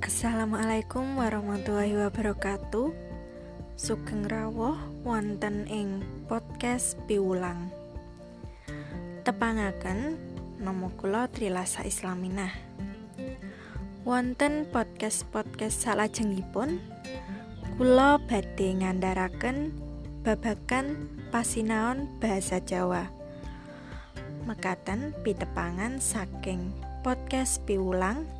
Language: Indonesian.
Assalamualaikum warahmatullahi wabarakatuh. Sugeng rawuh wonten ing podcast piwulang. Tepangaken nama kula Trilasa Islaminah. Wonten podcast-podcast salajengipun kula badhe ngandharaken babagan pasinaon bahasa Jawa. Mekaten pitepangan saking podcast piwulang